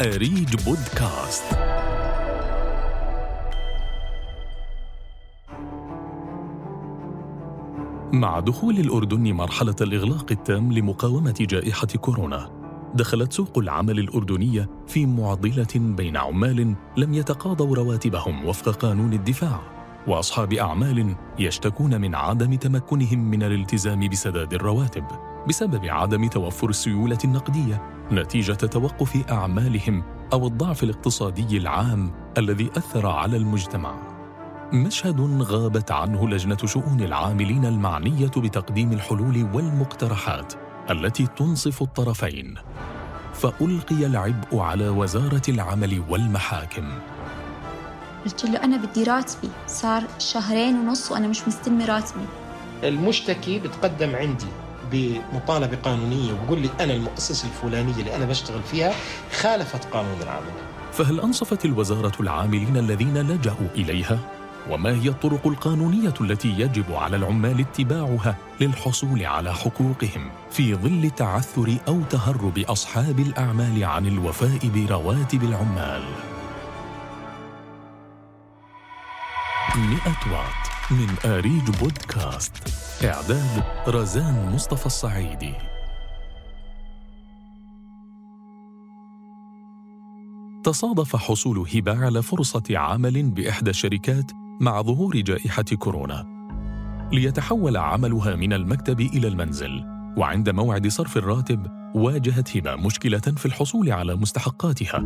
أريج بودكاست. مع دخول الأردن مرحلة الإغلاق التام لمقاومة جائحة كورونا دخلت سوق العمل الأردنية في معضلة بين عمال لم يتقاضوا رواتبهم وفق قانون الدفاع وأصحاب أعمال يشتكون من عدم تمكنهم من الالتزام بسداد الرواتب. بسبب عدم توفر السيولة النقدية نتيجة توقف أعمالهم أو الضعف الاقتصادي العام الذي أثر على المجتمع. مشهد غابت عنه لجنة شؤون العاملين المعنية بتقديم الحلول والمقترحات التي تنصف الطرفين. فألقي العبء على وزارة العمل والمحاكم. قلت له أنا بدي راتبي صار شهرين ونص وأنا مش مستلمة راتبي المشتكي بتقدم عندي بمطالبة قانونية وبقول لي أنا المؤسسة الفلانية اللي أنا بشتغل فيها خالفت قانون العمل. فهل أنصفت الوزارة العاملين الذين لجأوا إليها؟ وما هي الطرق القانونية التي يجب على العمال اتباعها للحصول على حقوقهم في ظل تعثر أو تهرب أصحاب الأعمال عن الوفاء برواتب العمال؟ 100 وات من آريج بودكاست. إعداد رزان مصطفى الصعيدي. تصادف حصول هبة على فرصة عمل بإحدى الشركات مع ظهور جائحة كورونا. ليتحول عملها من المكتب إلى المنزل وعند موعد صرف الراتب واجهت هبة مشكلة في الحصول على مستحقاتها.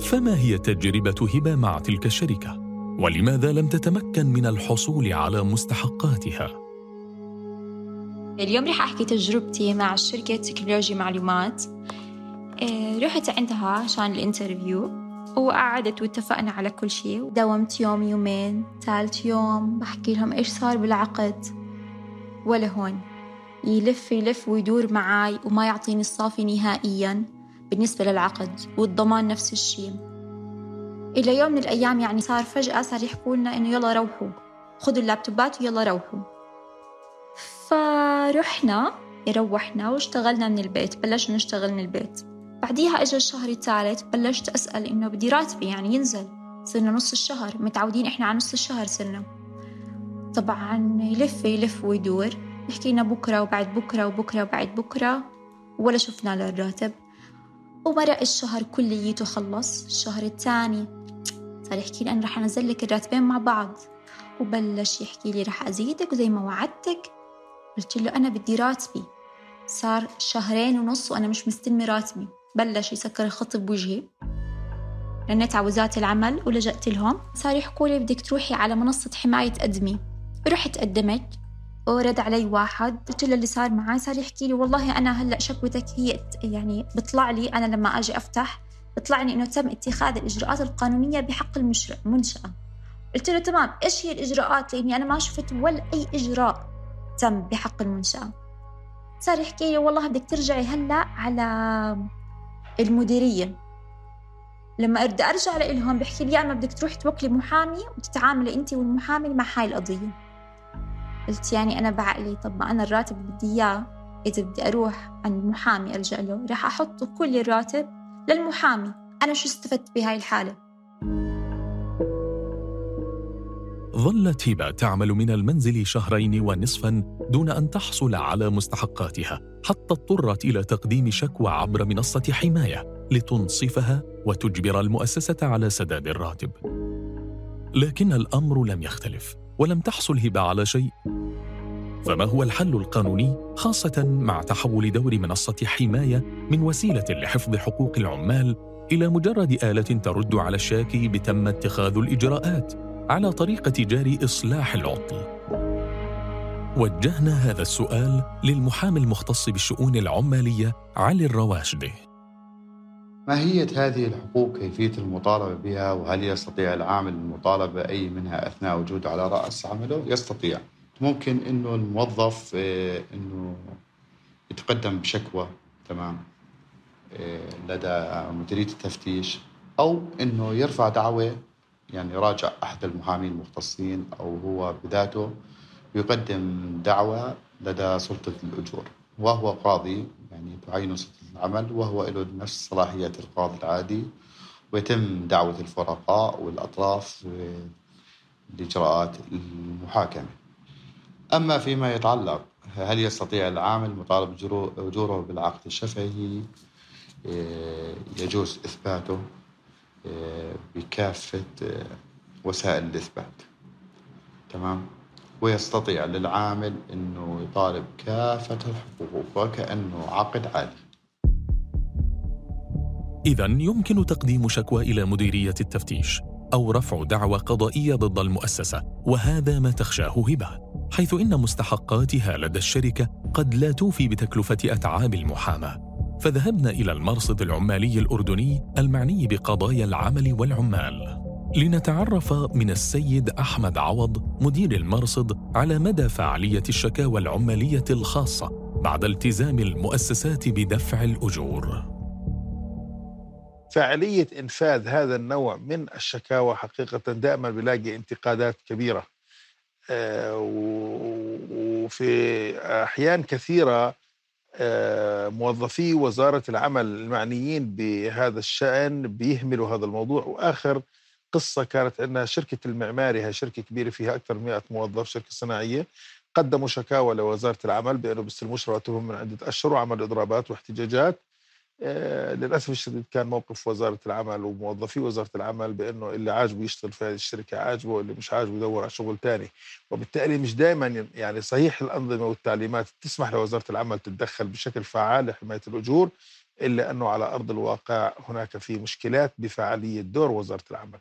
فما هي تجربة هبة مع تلك الشركة؟ ولماذا لم تتمكن من الحصول على مستحقاتها؟ اليوم رح أحكي تجربتي مع شركة تكنولوجيا معلومات. آه، رحت عندها عشان الانترفيو وقعدت واتفقنا على كل شيء. داومت يوم يومين ثالث يوم بحكي لهم إيش صار بالعقد. ولا هون. يلف يلف ويدور معاي وما يعطيني الصافي نهائيا بالنسبة للعقد والضمان نفس الشيء. إلى يوم من الأيام يعني صار فجأة صار يحكوا لنا إنه يلا روحوا. خذوا اللابتوبات ويلا روحوا. فرحنا روحنا واشتغلنا من البيت بلشنا نشتغل من البيت. بعديها اجى الشهر الثالث بلشت أسأل إنه بدي راتبي يعني ينزل. صرنا نص الشهر متعودين إحنا على نص الشهر صرنا. طبعا يلف يلف ويدور. يحكي لنا بكرة وبعد بكرة وبكرة وبعد بكرة ولا شفنا له الراتب. ومرق الشهر كليته خلص الشهر الثاني صار يحكي لي أنا رح أنزل لك الراتبين مع بعض. وبلش يحكي لي رح أزيدك وزي ما وعدتك. قلت له أنا بدي راتبي. صار شهرين ونص وأنا مش مستلمة راتبي. بلش يسكر الخط بوجهي. رنيت على وزارة العمل ولجأت لهم. صار يحكوا لي بدك تروحي على منصة حماية أدمي. رحت قدمت. ورد علي واحد. قلت له اللي صار معي صار يحكي لي والله أنا هلأ شكوتك هي يعني بطلع لي أنا لما أجي أفتح. بيطلعني إنه تم اتخاذ الإجراءات القانونية بحق المنشاه قلت له تمام إيش هي الإجراءات؟ لأني أنا ما شفت ولا أي إجراء تم بحق المنشأة. صار يحكي لي والله بدك ترجعي هلأ على المديرية. لما بدي أرجع لهم بحكي لي يا أما بدك تروحي توكلي محامي وتتعاملي انت والمحامي مع هاي القضية. قلت يعني أنا بعقلي طب ما أنا الراتب بدي إياه إذا بدي أروح عند محامي الجا له راح أحط كل الراتب للمحامي أنا شو استفدت بهاي الحالة؟ ظلت هبة تعمل من المنزل شهرين ونصفا دون أن تحصل على مستحقاتها حتى اضطرت إلى تقديم شكوى عبر منصة حماية لتنصفها وتجبر المؤسسة على سداد الراتب. لكن الأمر لم يختلف ولم تحصل هبة على شيء. فما هو الحل القانوني خاصة مع تحول دور منصة حماية من وسيلة لحفظ حقوق العمال إلى مجرد آلة ترد على الشاكي بتم اتخاذ الإجراءات على طريقة جاري إصلاح العطل. وجهنا هذا السؤال للمحامي المختص بالشؤون العمالية علي الرواشدي. ماهية هذه الحقوق كيفية المطالبة بها وهل يستطيع العامل المطالبة أي منها أثناء وجوده على رأس عمله؟ يستطيع. ممكن إنه الموظف آه، إنه يتقدم بشكوى تمام آه، لدى مديرية التفتيش أو إنه يرفع دعوة يعني يراجع أحد المحامين المختصين أو هو بذاته يقدم دعوة لدى سلطة الأجور. وهو قاضي يعني تعين سلطة العمل وهو له نفس صلاحية القاضي العادي. ويتم دعوة الفرقاء والأطراف لإجراءات المحاكمة. أما فيما يتعلق هل يستطيع العامل مطالب أجوره بالعقد الشفهي؟ آه، يجوز إثباته آه، بكافة آه، وسائل الإثبات. تمام؟ ويستطيع للعامل أنه يطالب كافة الحقوق وكأنه عقد عادي. إذا يمكن تقديم شكوى إلى مديرية التفتيش أو رفع دعوى قضائية ضد المؤسسة وهذا ما تخشاه هبة. حيث إن مستحقاتها لدى الشركة قد لا توفي بتكلفة أتعاب المحاماة. فذهبنا إلى المرصد العمالي الأردني المعني بقضايا العمل والعمال. لنتعرف من السيد أحمد عوض مدير المرصد على مدى فعالية الشكاوى العمالية الخاصة بعد التزام المؤسسات بدفع الأجور. فعالية إنفاذ هذا النوع من الشكاوى حقيقة دائما بلاقي انتقادات كبيرة. وفي أحيان كثيرة آه، موظفي وزارة العمل المعنيين بهذا الشأن بيهملوا هذا الموضوع. وآخر قصة كانت عندنا شركة المعماري هي شركة كبيرة فيها أكثر من 100 موظف شركة صناعية قدموا شكاوى لوزارة العمل بأنه بيستلموش رواتبهم من عدة أشهر وعملوا إضرابات واحتجاجات. آه، للأسف الشديد كان موقف وزارة العمل وموظفي وزارة العمل بأنه اللي عاجبه يشتغل في هذه الشركة عاجبه واللي مش عاجبه يدور على شغل ثاني وبالتالي مش دائما يعني صحيح الأنظمة والتعليمات تسمح لوزارة العمل تتدخل بشكل فعال لحماية الأجور إلا أنه على أرض الواقع هناك في مشكلات بفعالية دور وزارة العمل.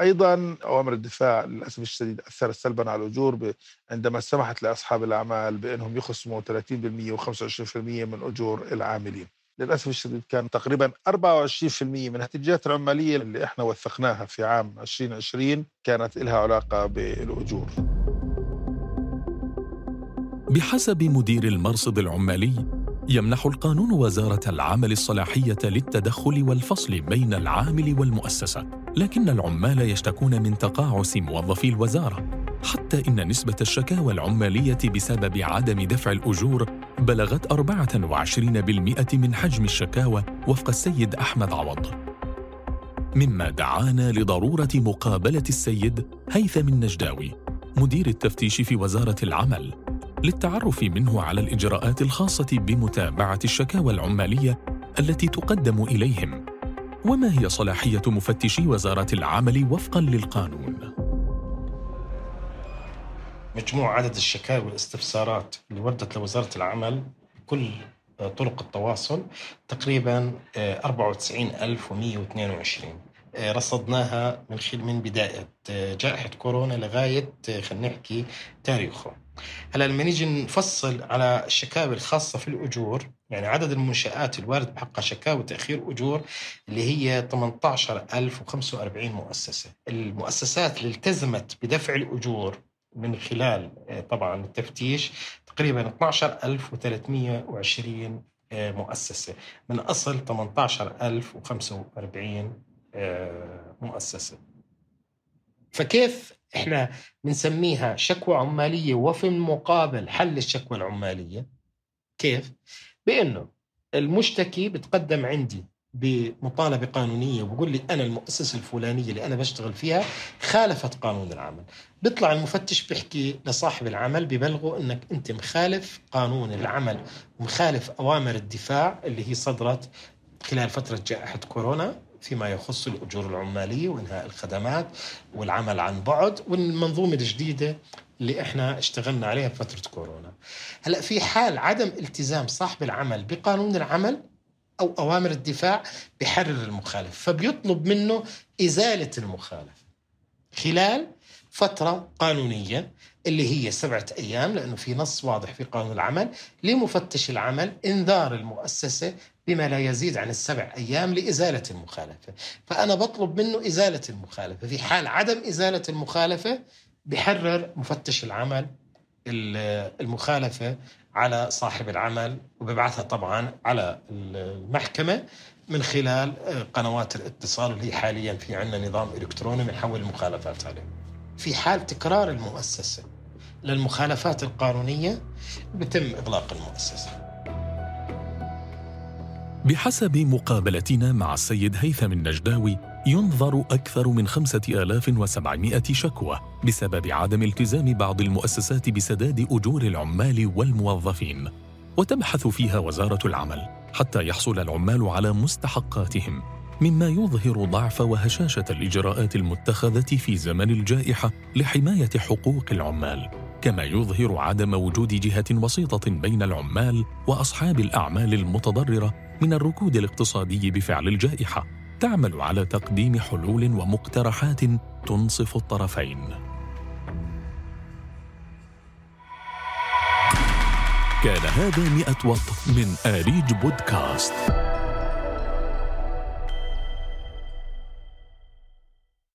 أيضا أوامر الدفاع للأسف الشديد أثرت سلبا على الأجور عندما سمحت لأصحاب الأعمال بأنهم يخصموا 30% و25% من أجور العاملين. للأسف الشديد كان تقريبا 24% من الاتجاهات العمالية اللي إحنا وثقناها في عام 2020 كانت لها علاقة بالأجور. بحسب مدير المرصد العمالي يمنح القانون وزارة العمل الصلاحية للتدخل والفصل بين العامل والمؤسسه لكن العمال يشتكون من تقاعس موظفي الوزارة حتى إن نسبة الشكاوى العمالية بسبب عدم دفع الأجور بلغت 24% من حجم الشكاوى وفق السيد أحمد عوض. مما دعانا لضرورة مقابلة السيد هيثم النجداوي مدير التفتيش في وزارة العمل للتعرف منه على الإجراءات الخاصة بمتابعة الشكاوى العمالية التي تقدم إليهم وما هي صلاحية مفتشي وزارة العمل وفقا للقانون. مجموع عدد الشكاوى والاستفسارات اللي وردت لوزارة العمل كل آه، طرق التواصل تقريبا 94122 آه، آه، رصدناها من خلال من بداية جائحة كورونا لغاية خلينا نحكي تاريخه. هلا لما نيجي نفصل على الشكاوي الخاصة في الأجور يعني عدد المنشآت الوارد بحقها شكاوى تأخير أجور اللي هي 18045 مؤسسة. المؤسسات اللي التزمت بدفع الأجور من خلال آه، طبعا التفتيش تقريبا 12320 آه، مؤسسة. من أصل 18045 آه، مؤسسة. فكيف إحنا بنسميها شكوى عمالية وفي المقابل حل الشكوى العمالية؟ كيف؟ بأنه المشتكي بتقدم عندي بمطالبة قانونية وبقول لي أنا المؤسسة الفلانية اللي أنا بشتغل فيها خالفت قانون العمل. بيطلع المفتش بيحكي لصاحب العمل ببلغه أنك أنت مخالف قانون العمل ومخالف أوامر الدفاع اللي هي صدرت خلال فترة جائحة كورونا فيما يخص الأجور العمالية وإنهاء الخدمات والعمل عن بعد والمنظومة الجديدة اللي إحنا اشتغلنا عليها بفترة كورونا. هلأ في حال عدم التزام صاحب العمل بقانون العمل أو أوامر الدفاع بحرر المخالف فبيطلب منه إزالة المخالفة خلال فترة قانونية اللي هي سبعة أيام لأنه في نص واضح في قانون العمل لمفتش العمل إنذار المؤسسة بما لا يزيد عن السبع أيام لإزالة المخالفة. فأنا بطلب منه إزالة المخالفة في حال عدم إزالة المخالفة بحرر مفتش العمل المخالفة على صاحب العمل وببعثها طبعا على المحكمة من خلال قنوات الاتصال اللي حاليا في عندنا نظام إلكتروني بنحول المخالفات عليه. في حال تكرار المؤسسة للمخالفات القانونية بتم إغلاق المؤسسة. بحسب مقابلتنا مع السيد هيثم النجداوي ينظر أكثر من 5700 شكوى بسبب عدم التزام بعض المؤسسات بسداد أجور العمال والموظفين. وتبحث فيها وزارة العمل حتى يحصل العمال على مستحقاتهم مما يظهر ضعف وهشاشة الإجراءات المتخذة في زمن الجائحة لحماية حقوق العمال. كما يظهر عدم وجود جهة وسيطة بين العمال وأصحاب الأعمال المتضررة من الركود الاقتصادي بفعل الجائحة. تعمل على تقديم حلول ومقترحات تنصف الطرفين. كان هذا مئة وط من آريج بودكاست.